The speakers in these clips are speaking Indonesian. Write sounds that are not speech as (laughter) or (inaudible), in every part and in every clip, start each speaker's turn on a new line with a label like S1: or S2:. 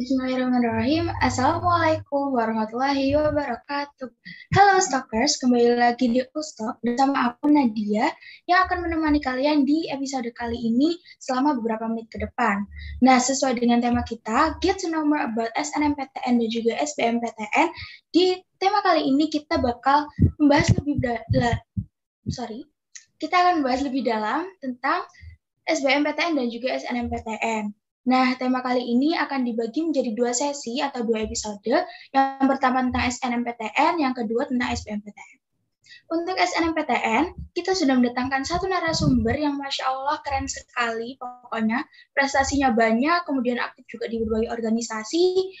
S1: Bismillahirrahmanirrahim. Assalamualaikum warahmatullahi wabarakatuh. Halo Stalkers, kembali lagi di Ustok bersama aku Nadia yang akan menemani kalian di episode kali ini selama beberapa menit ke depan. Nah, sesuai dengan tema kita, Get to know more about SNMPTN dan juga SBMPTN, di tema kali ini kita bakal membahas lebih dalam, sorry, kita akan membahas lebih dalam tentang SBMPTN dan juga SNMPTN. Nah, tema kali ini akan dibagi menjadi dua sesi atau dua episode. Yang pertama tentang SNMPTN, yang kedua tentang SBMPTN. Untuk SNMPTN, kita sudah mendatangkan satu narasumber yang Masya Allah keren sekali pokoknya. Prestasinya banyak, kemudian aktif juga di berbagai organisasi,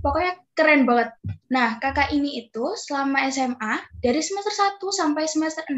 S1: Pokoknya keren banget. Nah, kakak ini itu selama SMA, dari semester 1 sampai semester 6,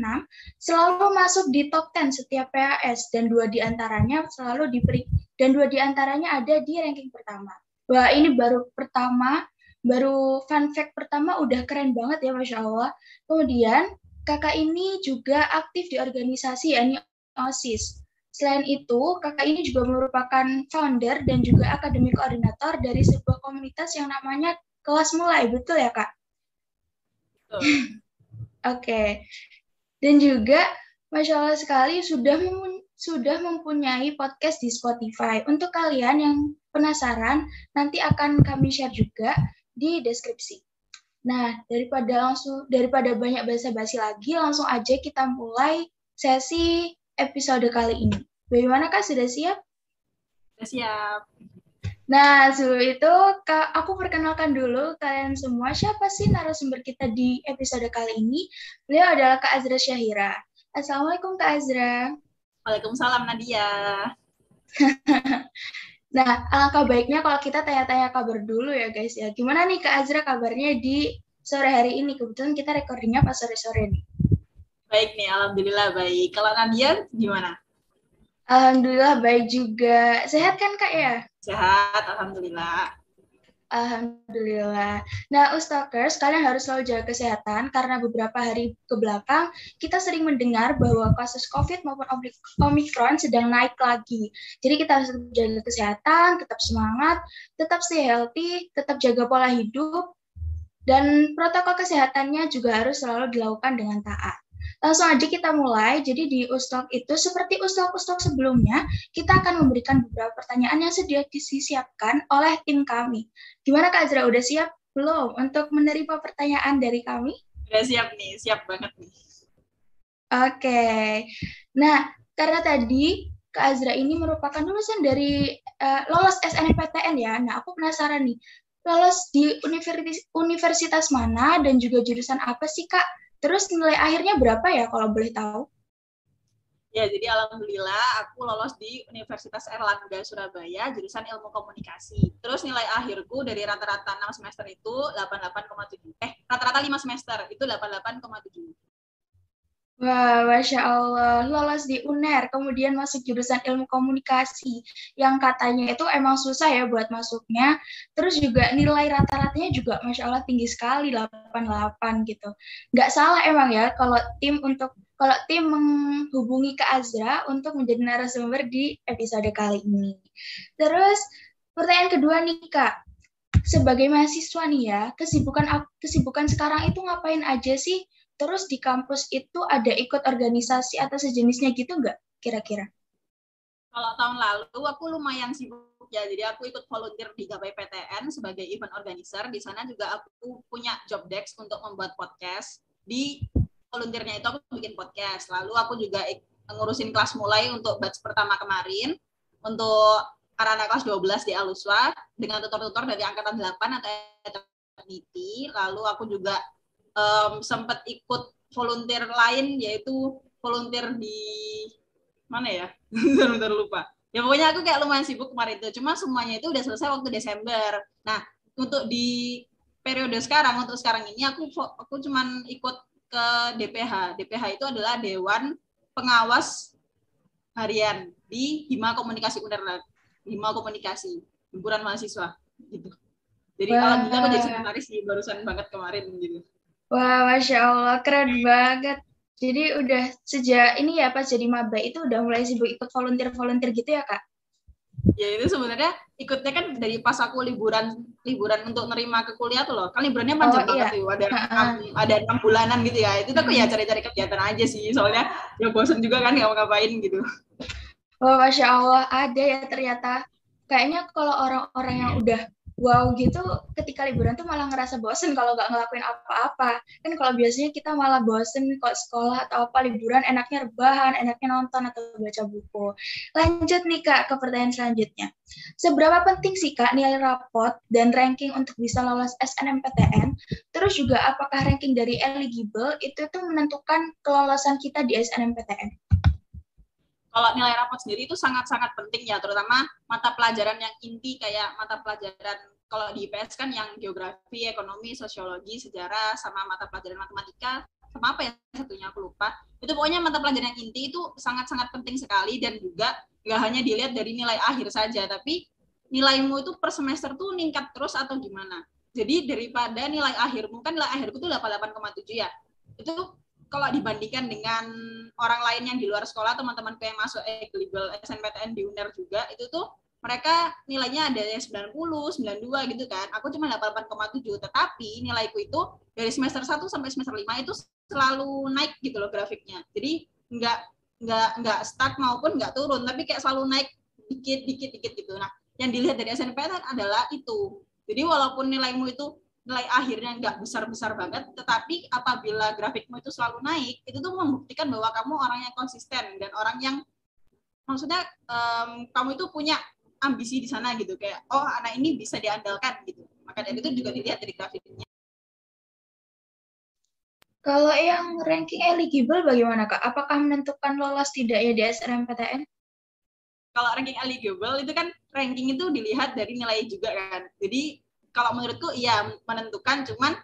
S1: selalu masuk di top 10 setiap PAS, dan dua di antaranya selalu diberi, dan dua di antaranya ada di ranking pertama. Wah, ini baru pertama, baru fun fact pertama udah keren banget ya, Masya Allah. Kemudian, kakak ini juga aktif di organisasi, yakni OSIS. Selain itu, kakak ini juga merupakan founder dan juga akademik koordinator dari sebuah komunitas yang namanya Kelas Mulai, betul ya kak? (laughs) Oke. okay. Dan juga, masya Allah sekali sudah sudah mempunyai podcast di Spotify. Untuk kalian yang penasaran, nanti akan kami share juga di deskripsi. Nah, daripada langsung daripada banyak basa-basi lagi, langsung aja kita mulai sesi episode kali ini. Bagaimana Kak, sudah siap?
S2: Sudah siap.
S1: Nah, sebelum itu, Kak, aku perkenalkan dulu kalian semua. Siapa sih narasumber kita di episode kali ini? Beliau adalah Kak Azra Syahira. Assalamualaikum Kak Azra.
S2: Waalaikumsalam Nadia. (laughs)
S1: nah, alangkah baiknya kalau kita tanya-tanya kabar dulu ya guys ya. Gimana nih Kak Azra kabarnya di sore hari ini? Kebetulan kita recordingnya pas sore-sore nih.
S2: Baik nih, Alhamdulillah baik. Kalau Nadia gimana?
S1: Alhamdulillah baik juga. Sehat kan Kak ya?
S2: Sehat, Alhamdulillah.
S1: Alhamdulillah. Nah, Ustakers, kalian harus selalu jaga kesehatan karena beberapa hari ke belakang kita sering mendengar bahwa kasus COVID maupun Omicron sedang naik lagi. Jadi kita harus jaga kesehatan, tetap semangat, tetap stay healthy, tetap jaga pola hidup, dan protokol kesehatannya juga harus selalu dilakukan dengan taat. Langsung aja kita mulai. Jadi di Ustok itu seperti Ustok-Ustok sebelumnya, kita akan memberikan beberapa pertanyaan yang sudah disiapkan oleh tim kami. Gimana Kak Azra, udah siap belum untuk menerima pertanyaan dari kami?
S2: Udah siap nih, siap banget nih.
S1: Oke. Okay. Nah, karena tadi Kak Azra ini merupakan lulusan dari uh, lolos SNMPTN ya. Nah, aku penasaran nih, lolos di universitas, universitas mana dan juga jurusan apa sih Kak? Terus nilai akhirnya berapa ya kalau boleh tahu?
S2: Ya, jadi alhamdulillah aku lolos di Universitas Erlangga Surabaya jurusan Ilmu Komunikasi. Terus nilai akhirku dari rata-rata 6 semester itu 88,7. Eh, rata-rata 5 semester itu 88,7.
S1: Wah, Masya Allah, lolos di UNER, kemudian masuk jurusan ilmu komunikasi, yang katanya itu emang susah ya buat masuknya. Terus juga nilai rata-ratanya juga Masya Allah tinggi sekali, 88 gitu. Nggak salah emang ya kalau tim untuk kalau tim menghubungi ke Azra untuk menjadi narasumber di episode kali ini. Terus pertanyaan kedua nih Kak, sebagai mahasiswa nih ya, kesibukan kesibukan sekarang itu ngapain aja sih? Terus di kampus itu ada ikut organisasi atau sejenisnya gitu nggak kira-kira?
S2: Kalau tahun lalu aku lumayan sibuk ya, jadi aku ikut volunteer di Gapai PTN sebagai event organizer. Di sana juga aku punya job desk untuk membuat podcast. Di volunteernya itu aku bikin podcast. Lalu aku juga ngurusin kelas mulai untuk batch pertama kemarin untuk anak-anak kelas 12 di Aluswa dengan tutor-tutor dari angkatan 8 atau eternity. Lalu aku juga um, sempat ikut volunteer lain yaitu volunteer di mana ya? (laughs) Bentar lupa. Ya pokoknya aku kayak lumayan sibuk kemarin itu. Cuma semuanya itu udah selesai waktu Desember. Nah untuk di periode sekarang untuk sekarang ini aku aku cuman ikut ke DPH DPH itu adalah Dewan Pengawas Harian di Hima Komunikasi Unerland Hima Komunikasi himpunan mahasiswa gitu. Jadi kalau kita aku jadi sekretaris sih barusan banget kemarin gitu
S1: Wah, Masya Allah, keren banget. Jadi udah sejak ini ya pas jadi maba itu udah mulai sibuk ikut volunteer-volunteer gitu ya, Kak?
S2: ya itu sebenarnya ikutnya kan dari pas aku liburan liburan untuk nerima ke kuliah tuh loh. Kan liburannya panjang oh, iya. banget tuh ada enam ada enam bulanan gitu ya. Itu tuh aku ya cari-cari kegiatan aja sih soalnya ya bosan juga kan nggak mau ngapain gitu.
S1: Oh masya allah ada ya ternyata. Kayaknya kalau orang-orang yang udah wow gitu. Ketika liburan tuh malah ngerasa bosen kalau nggak ngelakuin apa-apa. Kan kalau biasanya kita malah bosen kok sekolah atau apa liburan enaknya rebahan enaknya nonton atau baca buku. Lanjut nih kak ke pertanyaan selanjutnya. Seberapa penting sih kak nilai rapot dan ranking untuk bisa lolos SNMPTN terus juga apakah ranking dari eligible itu tuh menentukan kelolosan kita di SNMPTN
S2: kalau nilai rapot sendiri itu sangat-sangat penting ya, terutama mata pelajaran yang inti kayak mata pelajaran kalau di IPS kan yang geografi, ekonomi, sosiologi, sejarah, sama mata pelajaran matematika, sama apa ya satunya aku lupa. Itu pokoknya mata pelajaran yang inti itu sangat-sangat penting sekali dan juga nggak hanya dilihat dari nilai akhir saja, tapi nilaimu itu per semester tuh meningkat terus atau gimana. Jadi daripada nilai akhirmu, kan nilai akhirku tuh 88,7 ya. Itu kalau dibandingkan dengan orang lain yang di luar sekolah, teman-temanku yang masuk eligible SNPTN di UNER juga, itu tuh mereka nilainya ada yang 90, 92 gitu kan. Aku cuma 88,7, tetapi nilaiku itu dari semester 1 sampai semester 5 itu selalu naik gitu loh grafiknya. Jadi nggak nggak nggak stuck maupun nggak turun, tapi kayak selalu naik dikit dikit dikit gitu. Nah, yang dilihat dari SNPTN adalah itu. Jadi walaupun nilaimu itu nilai akhirnya nggak besar-besar banget, tetapi apabila grafikmu itu selalu naik, itu tuh membuktikan bahwa kamu orang yang konsisten dan orang yang maksudnya um, kamu itu punya ambisi di sana gitu kayak oh anak ini bisa diandalkan gitu. Maka dari itu juga dilihat dari grafiknya.
S1: Kalau yang ranking eligible bagaimana kak? Apakah menentukan lolos tidaknya di SNMPTN
S2: kalau ranking eligible itu kan ranking itu dilihat dari nilai juga kan. Jadi kalau menurutku iya menentukan cuman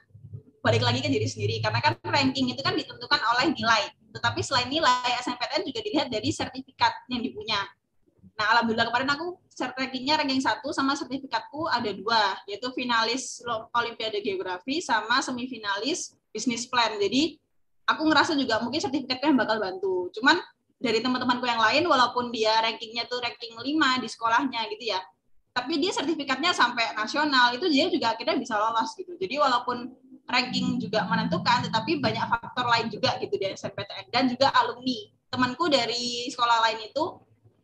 S2: balik lagi ke diri sendiri karena kan ranking itu kan ditentukan oleh nilai tetapi selain nilai SNMPTN juga dilihat dari sertifikat yang dipunya Nah, alhamdulillah kemarin aku rankingnya ranking satu sama sertifikatku ada dua, yaitu finalis Olimpiade Geografi sama semifinalis bisnis plan. Jadi aku ngerasa juga mungkin sertifikatnya bakal bantu. Cuman dari teman-temanku yang lain, walaupun dia rankingnya tuh ranking 5 di sekolahnya gitu ya, tapi dia sertifikatnya sampai nasional, itu dia juga akhirnya bisa lolos gitu. Jadi walaupun ranking juga menentukan, tetapi banyak faktor lain juga gitu di SNPTN dan juga alumni. Temanku dari sekolah lain itu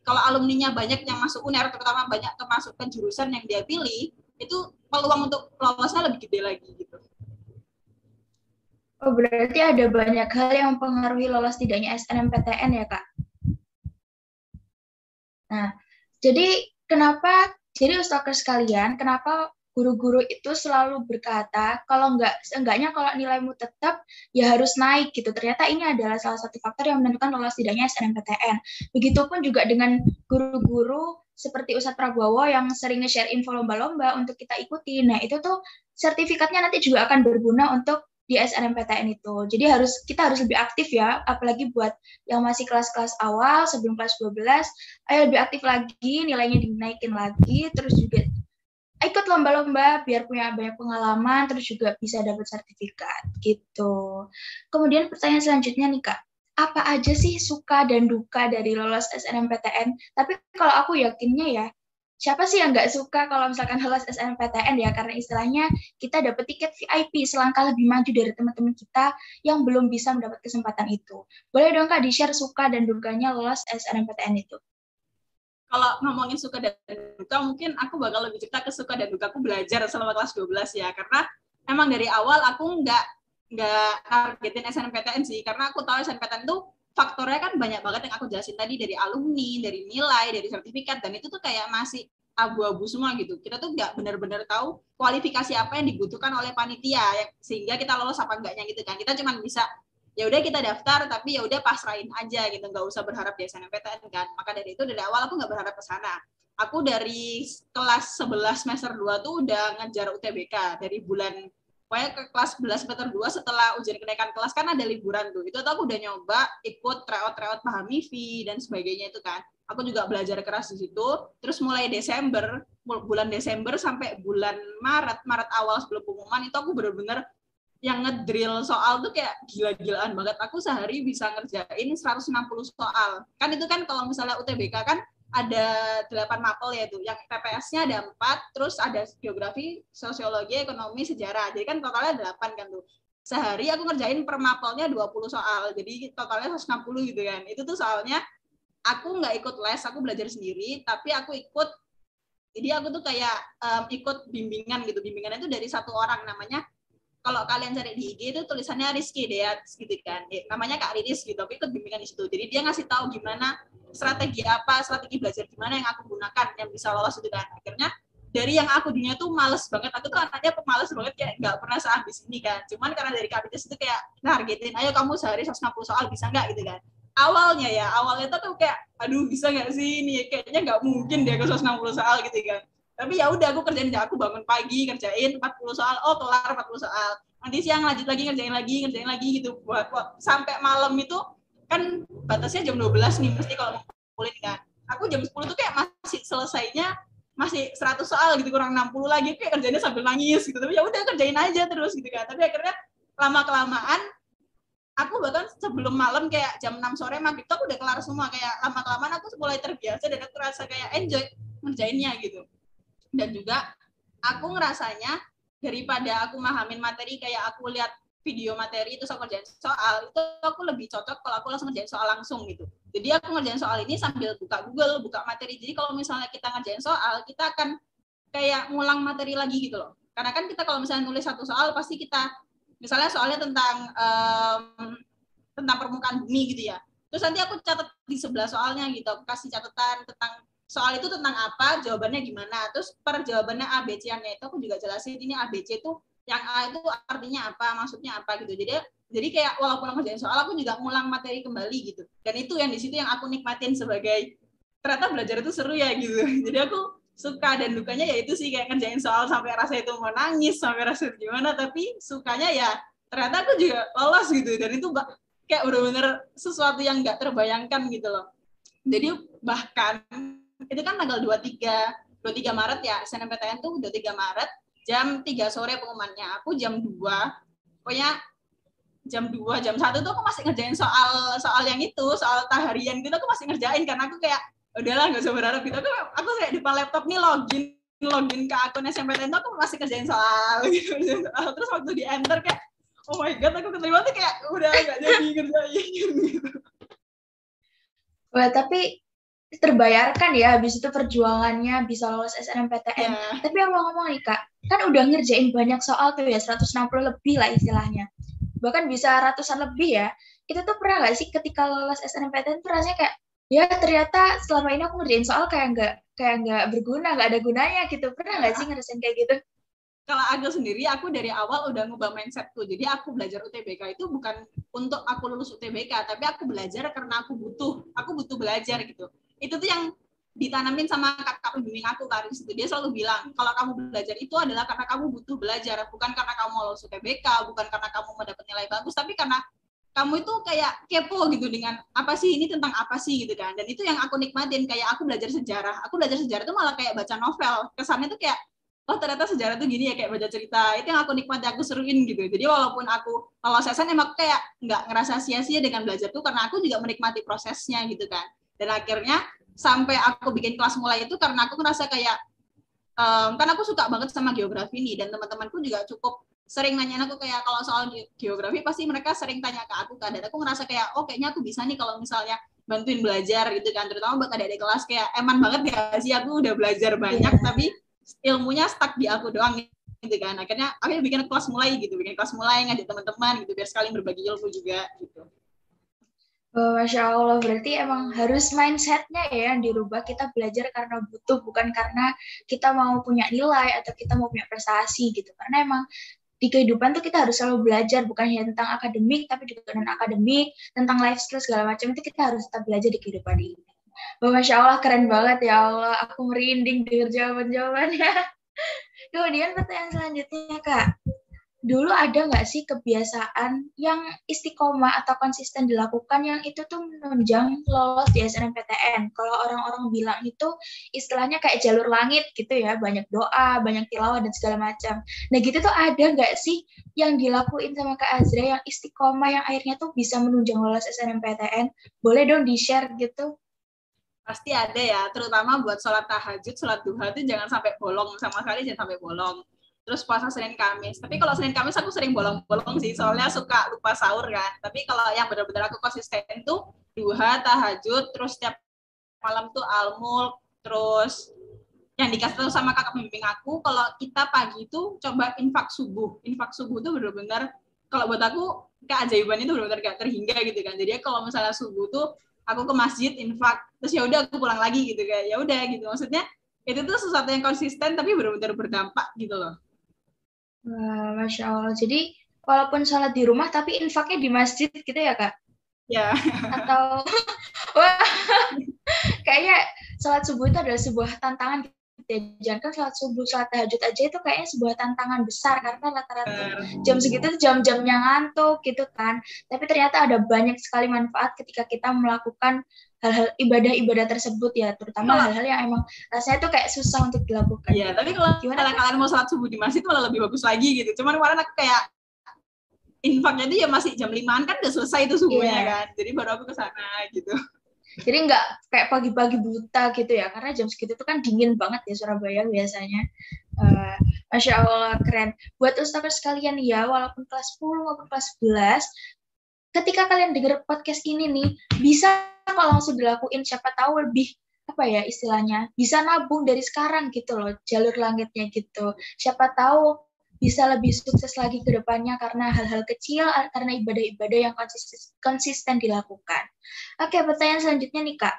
S2: kalau alumninya banyak yang masuk UNER, terutama banyak kemasukan jurusan yang dia pilih, itu peluang untuk lolosnya lebih gede lagi gitu.
S1: Oh, berarti ada banyak hal yang mempengaruhi lolos tidaknya SNMPTN ya, Kak? Nah, jadi kenapa, jadi Ustakers sekalian, kenapa guru-guru itu selalu berkata kalau enggak seenggaknya kalau nilaimu tetap ya harus naik gitu. Ternyata ini adalah salah satu faktor yang menentukan lolos tidaknya SNMPTN. Begitupun juga dengan guru-guru seperti Ustadz Prabowo yang sering nge-share info lomba-lomba untuk kita ikuti. Nah, itu tuh sertifikatnya nanti juga akan berguna untuk di SNMPTN itu. Jadi harus kita harus lebih aktif ya, apalagi buat yang masih kelas-kelas awal sebelum kelas 12, ayo lebih aktif lagi, nilainya dinaikin lagi, terus juga ikut lomba-lomba biar punya banyak pengalaman terus juga bisa dapat sertifikat gitu. Kemudian pertanyaan selanjutnya nih Kak, apa aja sih suka dan duka dari lolos SNMPTN? Tapi kalau aku yakinnya ya, siapa sih yang nggak suka kalau misalkan lolos SNMPTN ya? Karena istilahnya kita dapat tiket VIP selangkah lebih maju dari teman-teman kita yang belum bisa mendapat kesempatan itu. Boleh dong Kak di-share suka dan dukanya lolos SNMPTN itu?
S2: kalau ngomongin suka dan duka mungkin aku bakal lebih cerita ke suka dan duka aku belajar selama kelas 12 ya karena emang dari awal aku nggak nggak targetin SNMPTN sih karena aku tahu SNMPTN itu faktornya kan banyak banget yang aku jelasin tadi dari alumni, dari nilai, dari sertifikat dan itu tuh kayak masih abu-abu semua gitu. Kita tuh nggak benar-benar tahu kualifikasi apa yang dibutuhkan oleh panitia ya, sehingga kita lolos apa enggaknya gitu kan. Kita cuma bisa ya udah kita daftar tapi ya udah pasrahin aja gitu nggak usah berharap di SNMPTN kan maka dari itu dari awal aku nggak berharap ke sana aku dari kelas 11 semester 2 tuh udah ngejar UTBK dari bulan pokoknya ke kelas 11 semester 2 setelah ujian kenaikan kelas kan ada liburan tuh itu tuh aku udah nyoba ikut tryout tryout pahami fee dan sebagainya itu kan aku juga belajar keras di situ terus mulai Desember bulan Desember sampai bulan Maret Maret awal sebelum pengumuman itu aku bener-bener yang ngedrill soal tuh kayak gila-gilaan banget. Aku sehari bisa ngerjain 160 soal. Kan itu kan kalau misalnya UTBK kan ada delapan mapel yaitu yang TPS-nya ada empat, terus ada geografi, sosiologi, ekonomi, sejarah. Jadi kan totalnya delapan kan tuh. Sehari aku ngerjain per mapelnya 20 soal, jadi totalnya 160 gitu kan. Itu tuh soalnya aku nggak ikut les, aku belajar sendiri, tapi aku ikut jadi aku tuh kayak um, ikut bimbingan gitu. Bimbingan itu dari satu orang namanya kalau kalian cari di IG itu tulisannya Rizky Deat gitu kan. Ya, namanya Kak Riris gitu. Tapi ikut bimbingan di situ. Jadi dia ngasih tahu gimana strategi apa, strategi belajar gimana yang aku gunakan yang bisa lolos itu kan. Akhirnya dari yang aku dunia tuh males banget. Aku tuh anaknya pemalas banget kayak nggak pernah seambis ini kan. Cuman karena dari Riris itu kayak nargetin, ayo kamu sehari 160 soal bisa nggak gitu kan. Awalnya ya, awalnya tuh kayak, aduh bisa nggak sih ini? Kayaknya nggak mungkin deh aku 160 soal gitu kan tapi ya udah aku kerjain aku bangun pagi kerjain 40 soal. Oh kelar 40 soal. Nanti siang lanjut lagi ngerjain lagi ngerjain lagi gitu. Buat, buat sampai malam itu kan batasnya jam 12 nih mesti kalau mau kulit kan. Aku jam 10 tuh kayak masih selesainya masih 100 soal gitu kurang 60 lagi. Kayak kerjanya sambil nangis gitu. Tapi ya udah kerjain aja terus gitu kan. Tapi akhirnya lama kelamaan aku bahkan sebelum malam kayak jam 6 sore maghrib tuh aku udah kelar semua. Kayak lama kelamaan aku mulai terbiasa dan aku rasa kayak enjoy ngerjainnya gitu dan juga aku ngerasanya daripada aku mahamin materi kayak aku lihat video materi itu aku kerjain soal itu aku lebih cocok kalau aku langsung ngerjain soal langsung gitu. Jadi aku ngerjain soal ini sambil buka Google buka materi. Jadi kalau misalnya kita ngerjain soal kita akan kayak ngulang materi lagi gitu loh. Karena kan kita kalau misalnya nulis satu soal pasti kita misalnya soalnya tentang um, tentang permukaan bumi gitu ya. Terus nanti aku catat di sebelah soalnya gitu. Aku kasih catatan tentang soal itu tentang apa, jawabannya gimana. Terus per jawabannya A, B, C-nya itu aku juga jelasin ini A, B, C itu yang A itu artinya apa, maksudnya apa gitu. Jadi jadi kayak walaupun aku ngerjain soal aku juga ngulang materi kembali gitu. Dan itu yang di situ yang aku nikmatin sebagai ternyata belajar itu seru ya gitu. (laughs) Jadi aku suka dan dukanya ya itu sih kayak ngerjain soal sampai rasa itu mau nangis, sampai rasa itu gimana, tapi sukanya ya ternyata aku juga lolos gitu. Dan itu kayak bener-bener sesuatu yang nggak terbayangkan gitu loh. Jadi bahkan itu kan tanggal 23 23 Maret ya. SNMPTN tuh 23 Maret jam 3 sore pengumumannya. Aku jam 2 pokoknya jam 2 jam 1 tuh aku masih ngerjain soal soal yang itu soal taharian gitu. Aku masih ngerjain karena aku kayak udahlah nggak usah berharap gitu. Aku aku kayak di laptop nih login login ke akun SNMPTN tuh aku masih ngerjain soal (laughs) gitu terus waktu di enter kayak oh my god aku keterima tuh kayak udah nggak jadi ngerjain (laughs) gitu.
S1: Wah, tapi terbayarkan ya habis itu perjuangannya bisa lolos SNMPTN. Yeah. Tapi yang mau ngomong nih Kak, kan udah ngerjain banyak soal tuh ya 160 lebih lah istilahnya. Bahkan bisa ratusan lebih ya. Itu tuh pernah gak sih ketika lolos SNMPTN tuh rasanya kayak ya ternyata selama ini aku ngerjain soal kayak nggak kayak nggak berguna, nggak ada gunanya gitu. Pernah nggak sih ngerasain kayak gitu?
S2: kalau aku sendiri aku dari awal udah ngubah mindsetku jadi aku belajar UTBK itu bukan untuk aku lulus UTBK tapi aku belajar karena aku butuh aku butuh belajar gitu itu tuh yang ditanamin sama kakak pembimbing aku kan itu dia selalu bilang kalau kamu belajar itu adalah karena kamu butuh belajar bukan karena kamu mau lulus UTBK bukan karena kamu mendapat nilai bagus tapi karena kamu itu kayak kepo gitu dengan apa sih ini tentang apa sih gitu kan. Dan itu yang aku nikmatin kayak aku belajar sejarah. Aku belajar sejarah itu malah kayak baca novel. Kesannya tuh kayak oh ternyata sejarah tuh gini ya kayak baca cerita. Itu yang aku nikmati aku seruin gitu. Jadi walaupun aku kalau sesan emang kayak nggak ngerasa sia-sia dengan belajar tuh karena aku juga menikmati prosesnya gitu kan dan akhirnya sampai aku bikin kelas mulai itu karena aku ngerasa kayak um, kan aku suka banget sama geografi nih dan teman-temanku juga cukup sering nanya aku kayak kalau soal geografi pasti mereka sering tanya ke aku kan. Dan aku ngerasa kayak oh kayaknya aku bisa nih kalau misalnya bantuin belajar gitu kan. Terutama buat adik-adik kelas kayak eman banget gak sih? Aku udah belajar banyak yeah. tapi ilmunya stuck di aku doang gitu kan. Akhirnya akhirnya bikin kelas mulai gitu. Bikin kelas mulai ngajak teman-teman gitu. Biar sekali berbagi ilmu juga gitu
S1: Oh, Masya Allah, berarti emang harus mindsetnya ya yang dirubah. Kita belajar karena butuh, bukan karena kita mau punya nilai atau kita mau punya prestasi gitu. Karena emang di kehidupan tuh kita harus selalu belajar, bukan hanya tentang akademik, tapi juga non akademik, tentang life skill segala macam itu kita harus tetap belajar di kehidupan ini. Oh, Masya Allah, keren banget ya Allah. Aku merinding dengar jawaban-jawabannya. (laughs) Kemudian pertanyaan selanjutnya, Kak dulu ada nggak sih kebiasaan yang istiqomah atau konsisten dilakukan yang itu tuh menunjang lolos di SNMPTN? Kalau orang-orang bilang itu istilahnya kayak jalur langit gitu ya, banyak doa, banyak tilawah dan segala macam. Nah gitu tuh ada nggak sih yang dilakuin sama Kak Azra yang istiqomah yang akhirnya tuh bisa menunjang lolos SNMPTN? Boleh dong di-share gitu?
S2: Pasti ada ya, terutama buat sholat tahajud, sholat duha itu jangan sampai bolong sama sekali, jangan sampai bolong. Terus puasa Senin Kamis. Tapi kalau Senin Kamis aku sering bolong-bolong sih, soalnya suka lupa sahur kan. Tapi kalau yang benar-benar aku konsisten tuh duha, tahajud, terus setiap malam tuh almul, terus yang dikasih tahu sama kakak pembimbing aku kalau kita pagi itu coba infak subuh infak subuh tuh benar-benar kalau buat aku keajaiban itu benar-benar gak terhingga gitu kan jadi kalau misalnya subuh tuh aku ke masjid infak terus ya udah aku pulang lagi gitu kan ya udah gitu maksudnya itu tuh sesuatu yang konsisten tapi benar-benar berdampak gitu loh
S1: Wah, masya Allah. Jadi walaupun sholat di rumah tapi infaknya di masjid gitu ya kak?
S2: Ya.
S1: Atau (laughs) wah kayaknya sholat subuh itu adalah sebuah tantangan jangan kan sholat subuh, sholat tahajud aja itu kayaknya sebuah tantangan besar karena rata-rata jam segitu tuh jam-jamnya ngantuk gitu kan. Tapi ternyata ada banyak sekali manfaat ketika kita melakukan hal-hal ibadah-ibadah tersebut ya, terutama hal-hal yang emang rasanya tuh kayak susah untuk dilakukan.
S2: Iya, tapi kalau gimana kalian, kalian mau sholat subuh di masjid malah lebih bagus lagi gitu. Cuman kemarin aku kayak infaknya itu ya masih jam limaan kan udah selesai itu subuhnya yeah. kan. Jadi baru aku ke sana gitu.
S1: Jadi nggak kayak pagi-pagi buta gitu ya, karena jam segitu tuh kan dingin banget ya Surabaya biasanya. Uh, Masya Allah, keren. Buat ustaz sekalian ya, walaupun kelas 10 maupun kelas 11, ketika kalian denger podcast ini nih, bisa kalau langsung dilakuin, siapa tahu lebih apa ya istilahnya bisa nabung dari sekarang gitu loh jalur langitnya gitu siapa tahu bisa lebih sukses lagi ke depannya karena hal-hal kecil, karena ibadah-ibadah yang konsisten, konsisten dilakukan. Oke, pertanyaan selanjutnya nih Kak.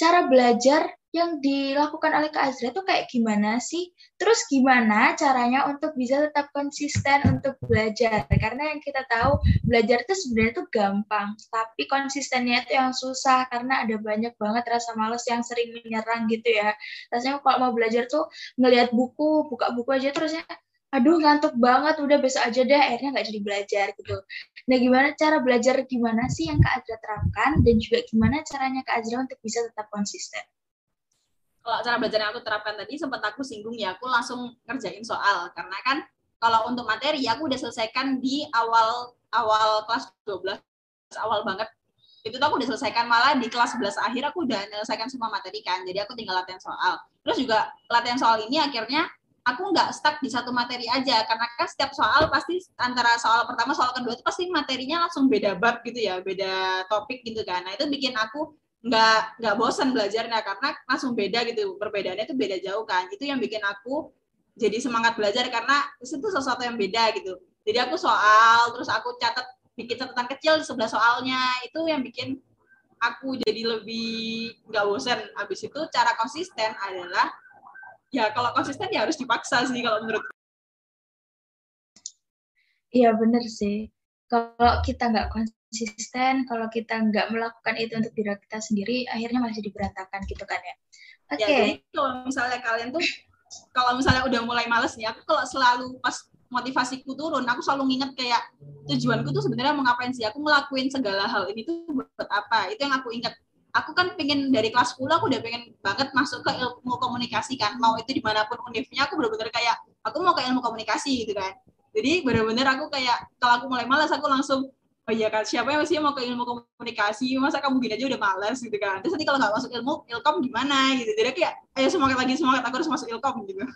S1: Cara belajar yang dilakukan oleh Kak Azra itu kayak gimana sih? Terus gimana caranya untuk bisa tetap konsisten untuk belajar? Karena yang kita tahu belajar itu sebenarnya itu gampang, tapi konsistennya itu yang susah karena ada banyak banget rasa males yang sering menyerang gitu ya. Rasanya kalau mau belajar tuh ngelihat buku, buka buku aja terus ya aduh ngantuk banget udah besok aja deh akhirnya nggak jadi belajar gitu. Nah gimana cara belajar gimana sih yang Kak Azra terapkan dan juga gimana caranya Kak Azra untuk bisa tetap konsisten?
S2: Kalau cara belajar yang aku terapkan tadi sempat aku singgung ya aku langsung ngerjain soal. Karena kan kalau untuk materi aku udah selesaikan di awal awal kelas 12 awal banget. Itu tuh aku udah selesaikan malah di kelas 11 akhir aku udah menyelesaikan semua materi kan jadi aku tinggal latihan soal. Terus juga latihan soal ini akhirnya aku nggak stuck di satu materi aja karena kan setiap soal pasti antara soal pertama soal kedua itu pasti materinya langsung beda bab gitu ya beda topik gitu kan. Nah itu bikin aku nggak nggak bosan belajarnya karena langsung beda gitu perbedaannya itu beda jauh kan. Itu yang bikin aku jadi semangat belajar karena itu sesuatu yang beda gitu. Jadi aku soal terus aku catat bikin catatan kecil di sebelah soalnya itu yang bikin aku jadi lebih nggak bosan habis itu cara konsisten adalah ya kalau konsisten ya harus dipaksa sih kalau menurut
S1: Iya bener sih. Kalau kita nggak konsisten, kalau kita nggak melakukan itu untuk diri kita sendiri, akhirnya masih diberantakan gitu kan ya.
S2: Oke. Okay. Ya, kalau misalnya kalian tuh, kalau misalnya udah mulai males nih, aku kalau selalu pas motivasiku turun, aku selalu nginget kayak tujuanku tuh sebenarnya mau ngapain sih? Aku ngelakuin segala hal ini tuh buat apa? Itu yang aku ingat aku kan pengen dari kelas 10 aku udah pengen banget masuk ke ilmu komunikasi kan. Mau itu di mana pun univnya aku bener-bener kayak aku mau ke ilmu komunikasi gitu kan. Jadi bener-bener aku kayak kalau aku mulai malas aku langsung oh iya kan siapa yang masih mau ke ilmu komunikasi? Masa kamu gini aja udah malas gitu kan. Terus nanti kalau nggak masuk ilmu ilkom gimana gitu. Jadi kayak ayo semangat lagi semangat aku harus masuk ilkom gitu.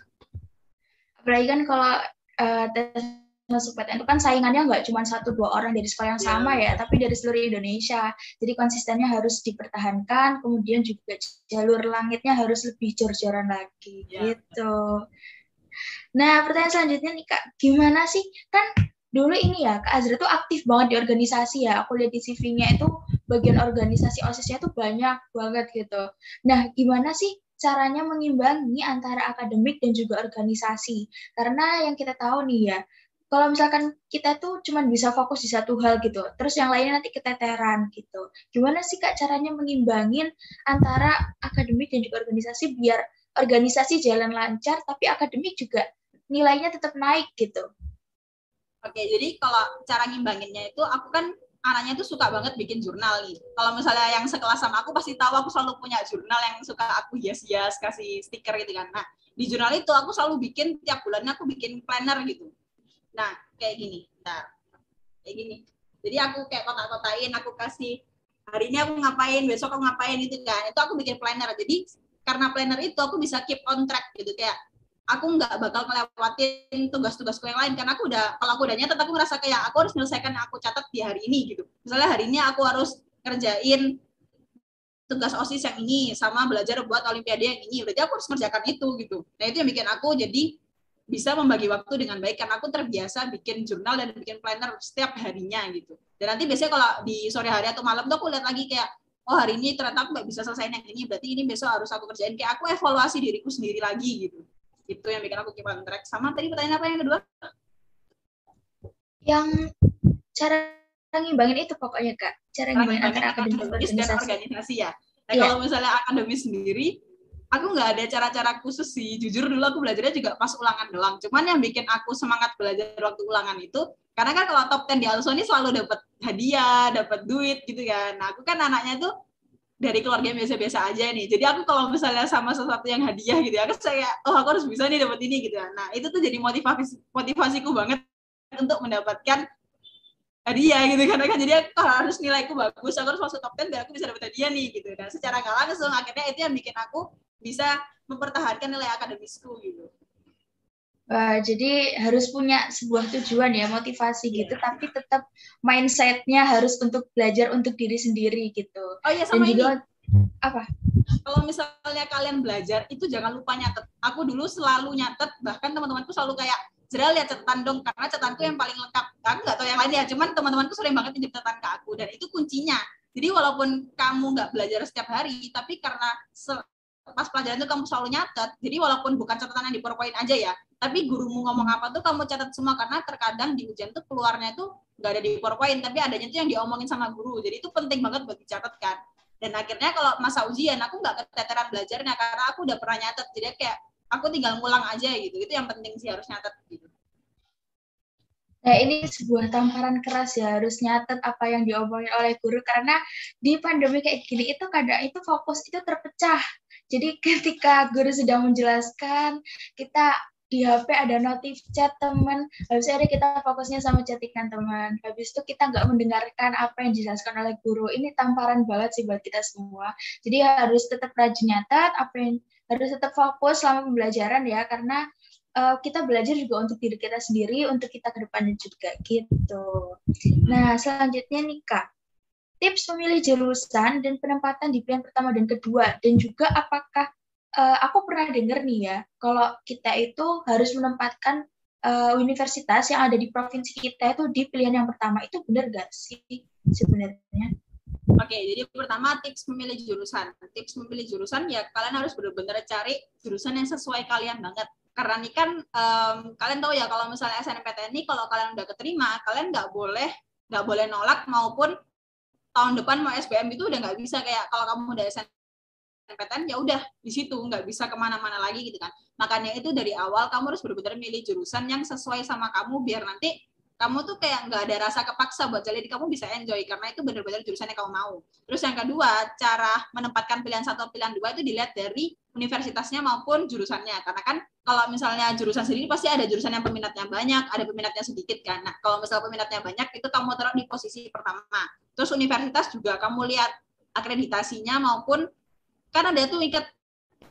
S1: Apalagi kan kalau uh, masuk PTN itu kan saingannya nggak cuma satu dua orang dari sekolah yang iya. sama ya, tapi dari seluruh Indonesia. Jadi konsistennya harus dipertahankan, kemudian juga jalur langitnya harus lebih jor-joran lagi ya. gitu. Nah, pertanyaan selanjutnya nih Kak, gimana sih kan dulu ini ya Kak Azra tuh aktif banget di organisasi ya. Aku lihat di CV-nya itu bagian organisasi OSIS-nya tuh banyak banget gitu. Nah, gimana sih caranya mengimbangi antara akademik dan juga organisasi? Karena yang kita tahu nih ya, kalau misalkan kita tuh cuma bisa fokus di satu hal gitu, terus yang lainnya nanti keteteran gitu. Gimana sih Kak caranya mengimbangin antara akademik dan juga organisasi biar organisasi jalan lancar, tapi akademik juga nilainya tetap naik gitu.
S2: Oke, jadi kalau cara ngimbanginnya itu aku kan anaknya tuh suka banget bikin jurnal nih. Kalau misalnya yang sekelas sama aku pasti tahu aku selalu punya jurnal yang suka aku hias-hias kasih stiker gitu kan. Nah, di jurnal itu aku selalu bikin tiap bulannya aku bikin planner gitu Nah, kayak gini. Nah, kayak gini. Jadi aku kayak kotak-kotain, aku kasih hari ini aku ngapain? Besok aku ngapain? Itu kan. Itu aku bikin planner. Jadi karena planner itu aku bisa keep on track gitu. Kayak aku nggak bakal ngelewatin tugas-tugasku yang lain. Karena aku udah kalau aku udah nyatet aku ngerasa kayak aku harus menyelesaikan aku catat di hari ini gitu. Misalnya hari ini aku harus kerjain tugas osis yang ini sama belajar buat olimpiade yang ini. Berarti aku harus kerjakan itu gitu. Nah itu yang bikin aku jadi bisa membagi waktu dengan baik karena aku terbiasa bikin jurnal dan bikin planner setiap harinya gitu. Dan nanti biasanya kalau di sore hari atau malam tuh aku lihat lagi kayak oh hari ini ternyata aku nggak bisa selesai yang ini berarti ini besok harus aku kerjain kayak aku evaluasi diriku sendiri lagi gitu. Itu yang bikin aku keep on track. Sama tadi pertanyaan apa yang kedua?
S1: Yang cara ngimbangin itu pokoknya kak. Cara ngimbangin antara akademis dan organisasi.
S2: organisasi ya. Nah, yeah. kalau misalnya akademis sendiri, aku nggak ada cara-cara khusus sih. Jujur dulu aku belajarnya juga pas ulangan doang. Cuman yang bikin aku semangat belajar waktu ulangan itu karena kan kalau top 10 di Also ini selalu dapat hadiah, dapat duit gitu kan. Nah, aku kan anaknya tuh dari keluarga yang biasa-biasa aja nih. Jadi aku kalau misalnya sama sesuatu yang hadiah gitu, aku saya oh aku harus bisa nih dapat ini gitu. Nah, itu tuh jadi motivasi motivasiku banget untuk mendapatkan hadiah gitu karena kan jadi kalau harus nilaiku bagus aku harus masuk top 10 biar aku bisa dapat hadiah nih gitu dan secara nggak langsung akhirnya itu yang bikin aku bisa mempertahankan nilai akademisku gitu.
S1: Uh, jadi harus punya sebuah tujuan ya, motivasi yeah. gitu, tapi tetap mindsetnya harus untuk belajar untuk diri sendiri gitu.
S2: Oh iya sama Dan juga, ini. Apa? Kalau misalnya kalian belajar itu jangan lupa nyatet. Aku dulu selalu nyatet, bahkan teman-temanku selalu kayak Jeral lihat catatan dong karena catatanku yang paling lengkap. Aku nggak tahu yang lain ya, cuman teman-temanku sering banget nitip catatan ke aku dan itu kuncinya. Jadi walaupun kamu nggak belajar setiap hari, tapi karena pas pelajaran itu kamu selalu nyatet. Jadi walaupun bukan catatan yang di PowerPoint aja ya tapi gurumu ngomong apa tuh kamu catat semua karena terkadang di ujian tuh keluarnya tuh nggak ada di PowerPoint tapi adanya tuh yang diomongin sama guru. Jadi itu penting banget buat dicatat kan. Dan akhirnya kalau masa ujian aku nggak keteteran belajarnya karena aku udah pernah nyatet. Jadi kayak aku tinggal ngulang aja gitu. Itu yang penting sih harus nyatet gitu.
S1: Nah, ini sebuah tamparan keras ya, harus nyatet apa yang diomongin oleh guru. Karena di pandemi kayak gini itu kadang itu fokus itu terpecah. Jadi ketika guru sedang menjelaskan, kita di HP ada notif chat teman, habis itu kita fokusnya sama chattingan teman. Habis itu kita nggak mendengarkan apa yang dijelaskan oleh guru. Ini tamparan banget sih buat kita semua. Jadi harus tetap rajin nyatat, apa yang harus tetap fokus selama pembelajaran ya, karena uh, kita belajar juga untuk diri kita sendiri, untuk kita ke depannya juga gitu. Nah, selanjutnya nih Kak, tips memilih jurusan dan penempatan di pilihan pertama dan kedua dan juga apakah uh, aku pernah dengar nih ya kalau kita itu harus menempatkan uh, universitas yang ada di provinsi kita itu di pilihan yang pertama itu benar gak sih sebenarnya?
S2: Oke, jadi pertama tips memilih jurusan. Tips memilih jurusan ya kalian harus benar-benar cari jurusan yang sesuai kalian banget. Karena ini kan um, kalian tahu ya kalau misalnya SNMPTN ini kalau kalian udah keterima, kalian nggak boleh nggak boleh nolak maupun tahun depan mau SBM itu udah nggak bisa kayak kalau kamu udah SNMPTN ya udah di situ nggak bisa ke mana-mana lagi gitu kan makanya itu dari awal kamu harus benar-benar milih jurusan yang sesuai sama kamu biar nanti kamu tuh kayak nggak ada rasa kepaksa buat jadi kamu bisa enjoy karena itu benar-benar jurusan yang kamu mau. Terus yang kedua, cara menempatkan pilihan satu pilihan dua itu dilihat dari universitasnya maupun jurusannya. Karena kan kalau misalnya jurusan sendiri pasti ada jurusan yang peminatnya banyak, ada peminatnya sedikit kan. Nah, kalau misalnya peminatnya banyak itu kamu taruh di posisi pertama. Terus universitas juga kamu lihat akreditasinya maupun kan ada tuh tingkat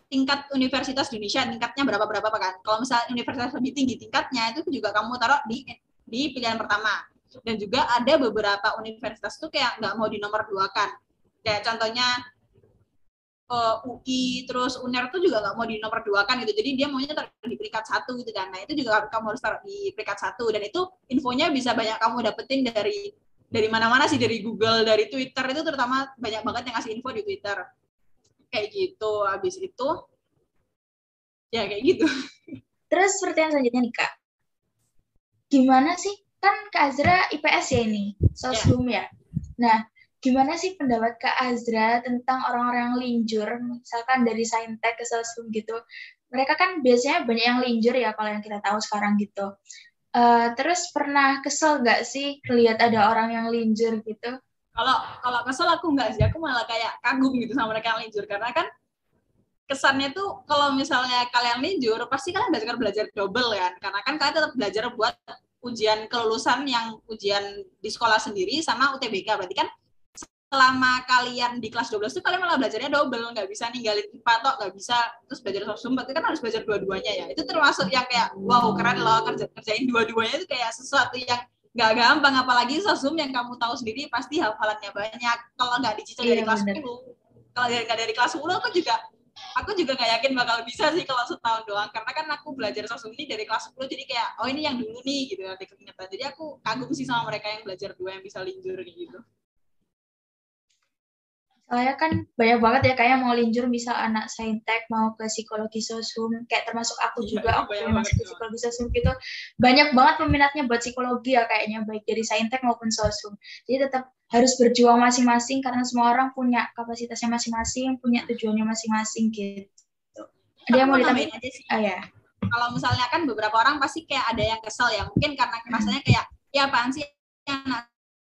S2: tingkat universitas di Indonesia tingkatnya berapa berapa kan. Kalau misalnya universitas lebih tinggi tingkatnya itu juga kamu taruh di di pilihan pertama. Dan juga ada beberapa universitas tuh kayak nggak mau di nomor dua kan. Kayak contohnya uh, eh, UI terus UNER tuh juga nggak mau di nomor dua kan gitu. Jadi dia maunya taruh di peringkat satu gitu kan. Nah itu juga kamu harus taruh di peringkat satu dan itu infonya bisa banyak kamu dapetin dari dari mana-mana sih dari Google, dari Twitter itu terutama banyak banget yang ngasih info di Twitter. Kayak gitu. Habis itu ya kayak gitu.
S1: Terus pertanyaan selanjutnya nih Kak gimana sih kan Kak Azra IPS ya ini sosum yeah. ya nah gimana sih pendapat Kak Azra tentang orang-orang linjur? Misalkan dari saintek ke sosum gitu. Mereka kan biasanya banyak yang linjur ya kalau yang kita tahu sekarang gitu. Uh, terus pernah kesel nggak sih lihat ada orang yang linjur gitu?
S2: Kalau kalau kesel aku nggak sih. Aku malah kayak kagum gitu sama mereka yang linjur. Karena kan kesannya tuh kalau misalnya kalian linjur pasti kalian belajar belajar double kan? Karena kan kalian tetap belajar buat ujian kelulusan yang ujian di sekolah sendiri sama UTBK berarti kan selama kalian di kelas 12 tuh kalian malah belajarnya double, nggak bisa ninggalin IPA toh, nggak bisa terus belajar sosum, berarti kan harus belajar dua-duanya ya. Itu termasuk yang kayak wow keren loh kerja kerjain dua-duanya itu kayak sesuatu yang nggak gampang apalagi sosum yang kamu tahu sendiri pasti hafalannya banyak. Kalau nggak dicicil iya, dari kelas bener. 10, kalau dari, dari kelas 10 aku juga aku juga nggak yakin bakal bisa sih kalau setahun doang karena kan aku belajar sosum ini dari kelas 10 jadi kayak oh ini yang dulu nih gitu nanti keingetan jadi aku kagum sih sama mereka yang belajar dua yang bisa linjur gitu
S1: Soalnya kan banyak banget ya kayak mau linjur misal anak saintek mau ke psikologi sosum. Kayak termasuk aku iya, juga aku masuk ke psikologi sosum gitu. Banyak banget peminatnya buat psikologi ya kayaknya. Baik dari saintek maupun sosum. Jadi tetap harus berjuang masing-masing karena semua orang punya kapasitasnya masing-masing punya tujuannya masing-masing gitu.
S2: Ada yang mau ditambahin aja sih. ah, ya. kalau misalnya kan beberapa orang pasti kayak ada yang kesel ya. Mungkin karena rasanya kayak ya apaan sih anak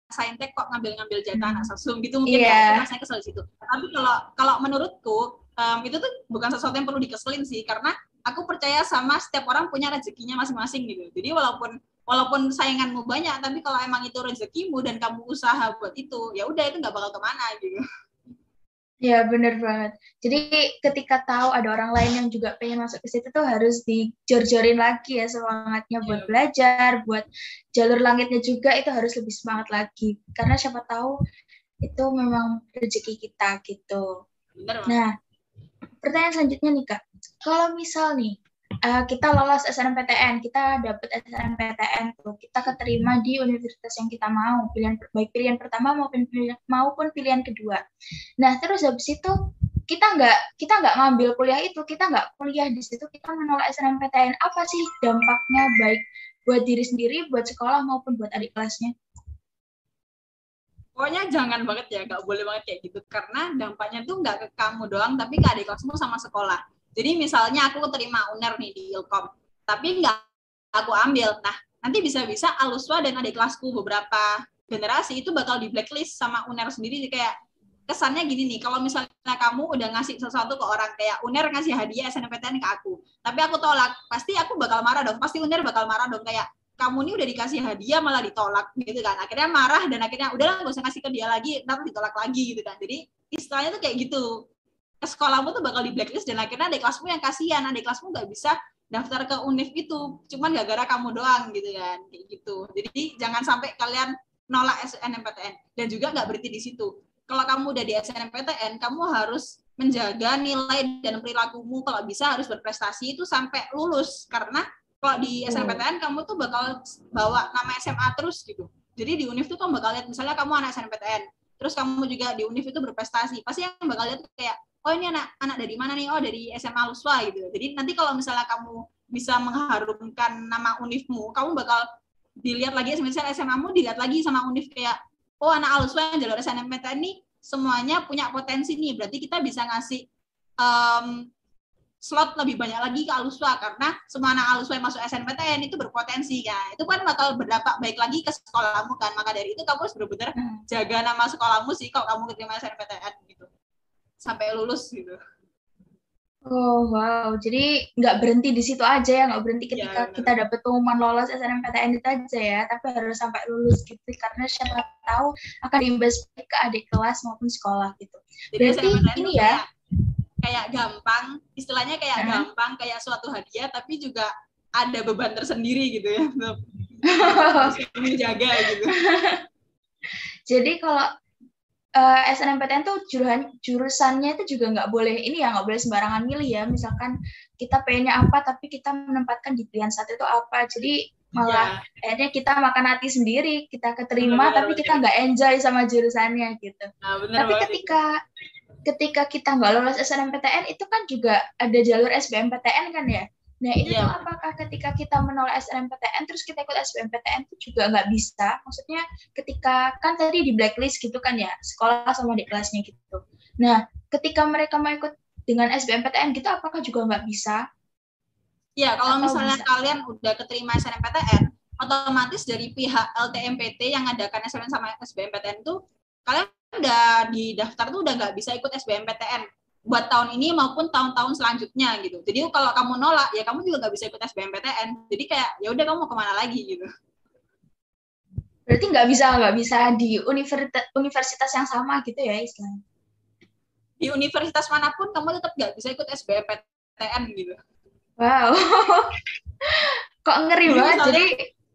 S2: saintek kok ngambil-ngambil jatah anak sosum gitu mungkin yeah. ya saya kesel di situ. Tapi kalau kalau menurutku um, itu tuh bukan sesuatu yang perlu dikeselin sih karena aku percaya sama setiap orang punya rezekinya masing-masing gitu. Jadi walaupun walaupun sainganmu banyak tapi kalau emang itu rezekimu dan kamu usaha buat itu ya udah itu nggak bakal ke mana gitu.
S1: Ya bener banget. Jadi ketika tahu ada orang lain yang juga pengen masuk ke situ tuh harus dijor-jorin lagi ya semangatnya buat yeah. belajar, buat jalur langitnya juga itu harus lebih semangat lagi. Karena siapa tahu itu memang rezeki kita gitu. Bener, nah, pertanyaan selanjutnya nih kak, kalau misal nih uh, kita lolos SNMPTN, kita dapat SNMPTN tuh, kita keterima di universitas yang kita mau, pilihan baik pilihan pertama maupun pilihan, maupun pilihan kedua. Nah, terus habis itu kita nggak kita nggak ngambil kuliah itu, kita nggak kuliah di situ, kita menolak SNMPTN. Apa sih dampaknya baik buat diri sendiri, buat sekolah maupun buat adik kelasnya?
S2: Pokoknya jangan banget ya, nggak boleh banget kayak gitu. Karena dampaknya tuh nggak ke kamu doang, tapi ke adik kelasmu sama sekolah jadi misalnya aku terima UNER nih di Ilkom, tapi nggak aku ambil. Nah, nanti bisa-bisa Aluswa dan adik kelasku beberapa generasi itu bakal di blacklist sama UNER sendiri. Kayak kesannya gini nih, kalau misalnya kamu udah ngasih sesuatu ke orang kayak UNER ngasih hadiah SNMPTN ke aku, tapi aku tolak, pasti aku bakal marah dong, pasti UNER bakal marah dong. Kayak kamu ini udah dikasih hadiah malah ditolak gitu kan, akhirnya marah dan akhirnya udah nggak usah ngasih ke dia lagi, ntar ditolak lagi gitu kan, jadi istilahnya tuh kayak gitu, sekolahmu tuh bakal di blacklist dan akhirnya adik kelasmu yang kasihan. Adik kelasmu nggak bisa daftar ke univ itu. Cuman gara-gara kamu doang gitu kan kayak gitu. Jadi jangan sampai kalian nolak SNMPTN dan juga nggak berhenti di situ. Kalau kamu udah di SNMPTN kamu harus menjaga nilai dan perilakumu. Kalau bisa harus berprestasi itu sampai lulus. Karena kalau di SNMPTN kamu tuh bakal bawa nama SMA terus gitu. Jadi di univ tuh kamu bakal lihat misalnya kamu anak SNMPTN terus kamu juga di univ itu berprestasi. Pasti yang bakal lihat kayak oh ini anak anak dari mana nih? Oh dari SMA Luswa gitu. Jadi nanti kalau misalnya kamu bisa mengharumkan nama univmu kamu bakal dilihat lagi misalnya SMA-mu dilihat lagi sama univ kayak oh anak Aluswa yang jalur SNMPTN ini semuanya punya potensi nih. Berarti kita bisa ngasih um, slot lebih banyak lagi ke Aluswa karena semua anak Aluswa yang masuk SNPTN itu berpotensi ya. Itu kan bakal berdampak baik lagi ke sekolahmu kan. Maka dari itu kamu harus benar-benar hmm. jaga nama sekolahmu sih kalau kamu keterima SNPTN gitu sampai lulus gitu.
S1: Oh wow, jadi nggak berhenti di situ aja ya, nggak berhenti ketika ya, kita dapat pengumuman lolos SNMPTN itu aja ya, tapi harus sampai lulus gitu, karena siapa tahu akan imbas ke adik kelas maupun sekolah gitu. Jadi Berarti ini ya,
S2: kayak gampang, istilahnya kayak hmm. gampang, kayak suatu hadiah, tapi juga ada beban tersendiri gitu ya, (laughs) menjaga gitu.
S1: Jadi kalau uh, eh, SNMPTN tuh jurusan jurusannya itu juga nggak boleh ini ya nggak boleh sembarangan milih ya. Misalkan kita pengennya apa tapi kita menempatkan di pilihan satu itu apa. Jadi malah ya. akhirnya kita makan hati sendiri kita keterima bener, tapi bener, kita nggak enjoy sama jurusannya gitu. Nah, bener tapi ketika ketika kita nggak lolos SNMPTN itu kan juga ada jalur SBMPTN kan ya Nah, itu yeah. tuh apakah ketika kita menolak SNMPTN terus kita ikut SBMPTN itu juga nggak bisa? Maksudnya ketika kan tadi di blacklist gitu kan ya, sekolah sama di kelasnya gitu. Nah, ketika mereka mau ikut dengan SBMPTN gitu apakah juga nggak bisa?
S2: Ya, kalau Atau misalnya bisa? kalian udah keterima SNMPTN, otomatis dari pihak LTMPT yang adakan SNM sama SBMPTN itu kalian udah di daftar tuh udah nggak bisa ikut SBMPTN buat tahun ini maupun tahun-tahun selanjutnya gitu. Jadi kalau kamu nolak ya kamu juga nggak bisa ikut SBMPTN. Jadi kayak ya udah kamu mau ke mana lagi gitu.
S1: Berarti nggak bisa nggak bisa di universitas universitas yang sama gitu ya Islam?
S2: Di universitas mana pun kamu tetap nggak bisa ikut SBMPTN gitu.
S1: Wow. (laughs) Kok ngeri banget.
S2: misalnya-
S1: Jadi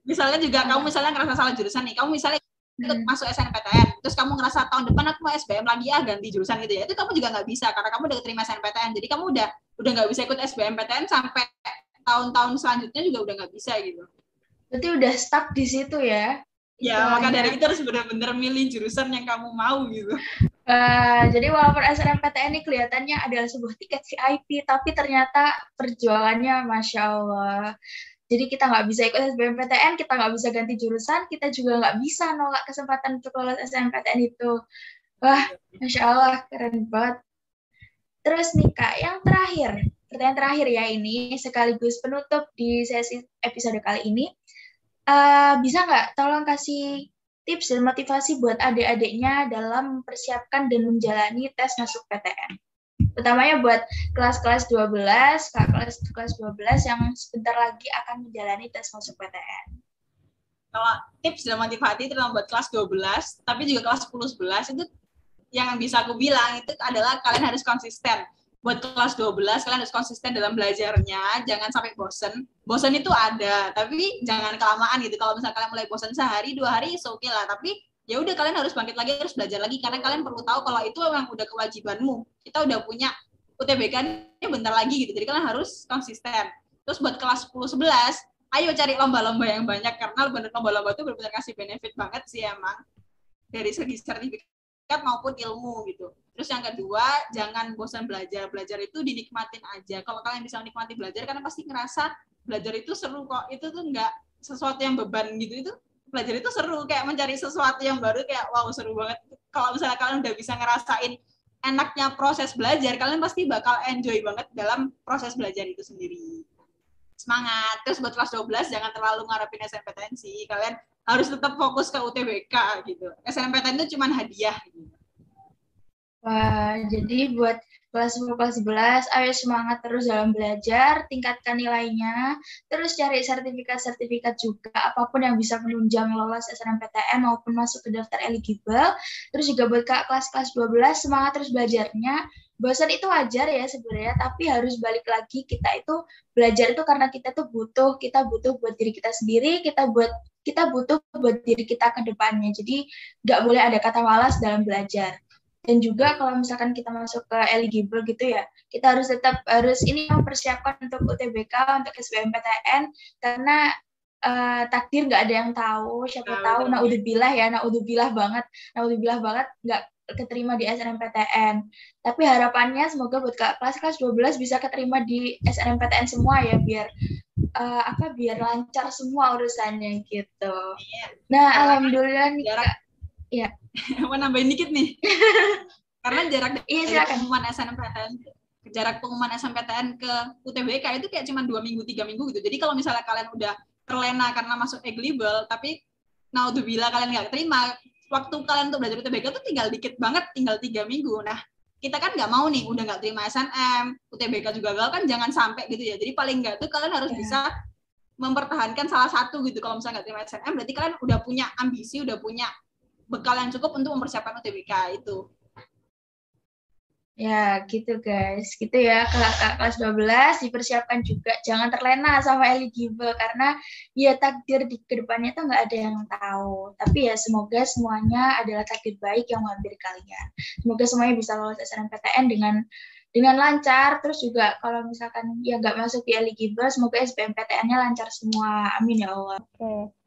S2: Misalnya juga kamu misalnya ngerasa salah jurusan nih, kamu misalnya ikut
S1: Hmm.
S2: masuk SNPTN, terus kamu ngerasa tahun depan aku mau SBM lagi ya ganti jurusan gitu ya, itu kamu juga nggak bisa karena kamu udah terima SNPTN, jadi kamu udah udah nggak bisa ikut SBMPTN sampai tahun-tahun selanjutnya juga udah nggak bisa gitu.
S1: berarti udah stuck di situ ya.
S2: Ya maka dari itu harus benar-benar milih jurusan yang kamu mau gitu.
S1: Eh, jadi walaupun SNMPTN ini kelihatannya adalah sebuah tiket VIP, tapi ternyata perjuangannya Masya Allah. Jadi kita nggak bisa ikut SBMPTN, kita nggak bisa ganti jurusan, kita juga nggak bisa nolak kesempatan untuk lolos SNMPTN itu. Wah, Masya Allah, keren banget. Terus nih Kak, yang terakhir, pertanyaan terakhir ya ini, sekaligus penutup di sesi episode kali ini. Eh, bisa nggak tolong kasih tips dan motivasi buat adik-adiknya dalam mempersiapkan dan menjalani tes masuk PTN. Utamanya buat kelas-kelas 12, kak kelas kelas 12 yang sebentar lagi akan menjalani tes masuk PTN.
S2: Kalau tips dan motivasi terutama buat kelas 12, tapi juga kelas 10 11 itu yang bisa aku bilang itu adalah kalian harus konsisten. Buat kelas 12 kalian harus konsisten dalam belajarnya, jangan sampai bosen. Bosen itu ada, tapi jangan kelamaan gitu. Kalau misalnya kalian mulai bosen sehari, dua hari, oke okay lah. Tapi ya udah kalian harus bangkit lagi, harus belajar lagi karena kalian perlu tahu kalau itu memang udah kewajibanmu. Kita udah punya UTBK ini bentar lagi gitu. Jadi kalian harus konsisten. Terus buat kelas 10 11, ayo cari lomba-lomba yang banyak karena bener lomba-lomba itu benar-benar kasih benefit banget sih emang dari segi sertifikat maupun ilmu gitu. Terus yang kedua, jangan bosan belajar. Belajar itu dinikmatin aja. Kalau kalian bisa menikmati belajar, karena pasti ngerasa belajar itu seru kok. Itu tuh nggak sesuatu yang beban gitu. Itu belajar itu seru. Kayak mencari sesuatu yang baru, kayak wow seru banget. Kalau misalnya kalian udah bisa ngerasain enaknya proses belajar, kalian pasti bakal enjoy banget dalam proses belajar itu sendiri. Semangat. Terus buat kelas 12, jangan terlalu ngarepin SNPTN sih. Kalian harus tetap fokus ke UTBK gitu. SNMPTN itu cuma hadiah gitu.
S1: Wah, jadi buat kelas 10, kelas 11, ayo semangat terus dalam belajar, tingkatkan nilainya, terus cari sertifikat-sertifikat juga, apa pun yang bisa menunjang lolos SNMPTN maupun masuk ke daftar eligible. Terus juga buat kak kelas-kelas 12, semangat terus belajarnya. Bosan itu wajar ya sebenarnya, tapi harus balik lagi kita itu belajar itu karena kita tuh butuh, kita butuh buat diri kita sendiri, kita buat kita butuh buat diri kita ke depannya. Jadi nggak boleh ada kata malas dalam belajar dan juga kalau misalkan kita masuk ke eligible gitu ya kita harus tetap harus ini mempersiapkan untuk UTBK untuk SBMPTN karena uh, takdir nggak ada yang tahu siapa
S2: Nah,
S1: tahu.
S2: Betul.
S1: naudzubillah ya naudzubillah banget. Naudzubillah banget nggak keterima di SNMPTN tapi harapannya semoga buat kak kelas kelas 12 bisa keterima di SNMPTN semua ya biar uh, apa biar lancar semua urusannya gitu.
S2: Iya.
S1: nah alhamdulillah nih
S2: jarak
S1: kak (laughs)
S2: mau nambahin dikit nih? (laughs) Karena jarak
S1: Iya,
S2: dari
S1: silakan.
S2: pengumuman SNMPTN jarak pengumuman SNMPTN ke UTBK itu kayak cuma dua minggu tiga minggu gitu. Jadi kalau misalnya kalian udah terlena karena masuk eligible tapi naudzubillah kalian nggak terima waktu kalian untuk belajar UTBK itu tinggal dikit banget tinggal tiga minggu. Nah kita kan nggak mau nih udah nggak terima SNM UTBK juga gagal kan jangan sampai gitu ya. Jadi paling nggak tuh kalian harus
S1: Iya.
S2: bisa mempertahankan salah satu gitu. Kalau misalnya nggak terima SNM berarti kalian udah punya ambisi udah punya bekal yang cukup untuk mempersiapkan UTBK itu
S1: Ya, gitu guys. Gitu ya, kakak kelas 12 dipersiapkan juga. Jangan terlena sama eligible, karena ya takdir di ke depannya tuh nggak ada yang tahu. Tapi ya semoga semuanya adalah takdir baik yang menghampiri kalian. Semoga semuanya bisa lolos SNMPTN dengan dengan lancar. Terus juga kalau misalkan ya nggak masuk di eligible, semoga SBMPTN-nya lancar semua. Amin ya Allah.
S3: Oke.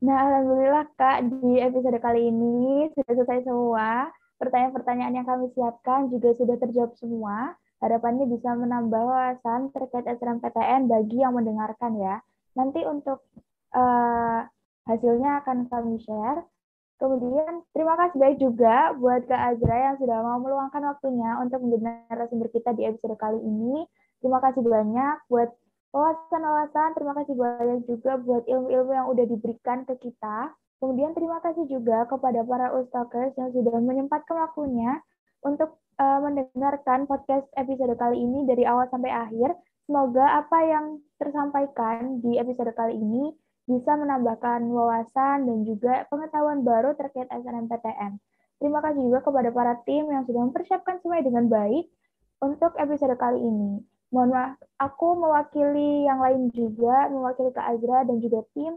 S3: Nah, alhamdulillah Kak, di episode kali ini sudah selesai semua. Pertanyaan-pertanyaan yang kami siapkan juga sudah terjawab semua. Harapannya bisa menambah wawasan terkait SNMPTN bagi yang mendengarkan ya. Nanti untuk eh, hasilnya akan kami share. Kemudian terima kasih baik juga buat Kak Azra yang sudah mau meluangkan waktunya untuk menjadi narasumber kita di episode kali ini. Terima kasih banyak buat wawasan-wawasan, terima kasih banyak juga buat ilmu-ilmu yang udah diberikan ke kita. Kemudian terima kasih juga kepada para ustakers yang sudah menyempatkan waktunya untuk eh, mendengarkan podcast episode kali ini dari awal sampai akhir. Semoga apa yang tersampaikan di episode kali ini
S1: bisa menambahkan wawasan dan juga pengetahuan baru terkait SNMPTN. Terima kasih juga kepada para tim yang sudah mempersiapkan semuanya dengan baik untuk episode kali ini. Mohon maaf, aku mewakili yang lain juga, mewakili Kak Azra dan juga tim.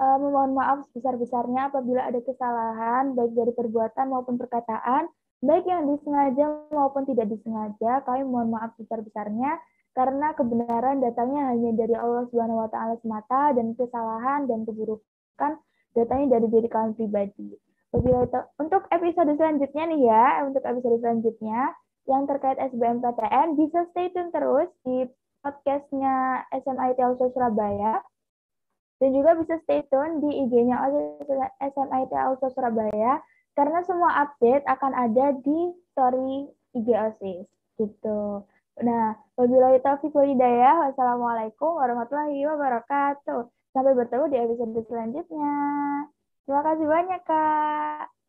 S1: Uh, memohon maaf sebesar-besarnya apabila ada kesalahan, baik dari perbuatan maupun perkataan, baik yang disengaja maupun tidak disengaja. Kami mohon maaf sebesar-besarnya karena kebenaran datangnya hanya dari Allah Subhanahu wa taala semata dan kesalahan dan keburukan datangnya dari diri kalian pribadi. Untuk episode selanjutnya nih ya, untuk episode selanjutnya yang terkait SBMPTN bisa stay tune terus di podcastnya SMIT Auto Surabaya dan juga bisa stay tune di IG-nya SMIT Auto Surabaya karena semua update akan ada di story IG OSIS gitu. Nah, wabillahi taufiq wal hidayah. Wassalamualaikum warahmatullahi wabarakatuh. Sampai bertemu di episode selanjutnya. Terima kasih banyak, Kak.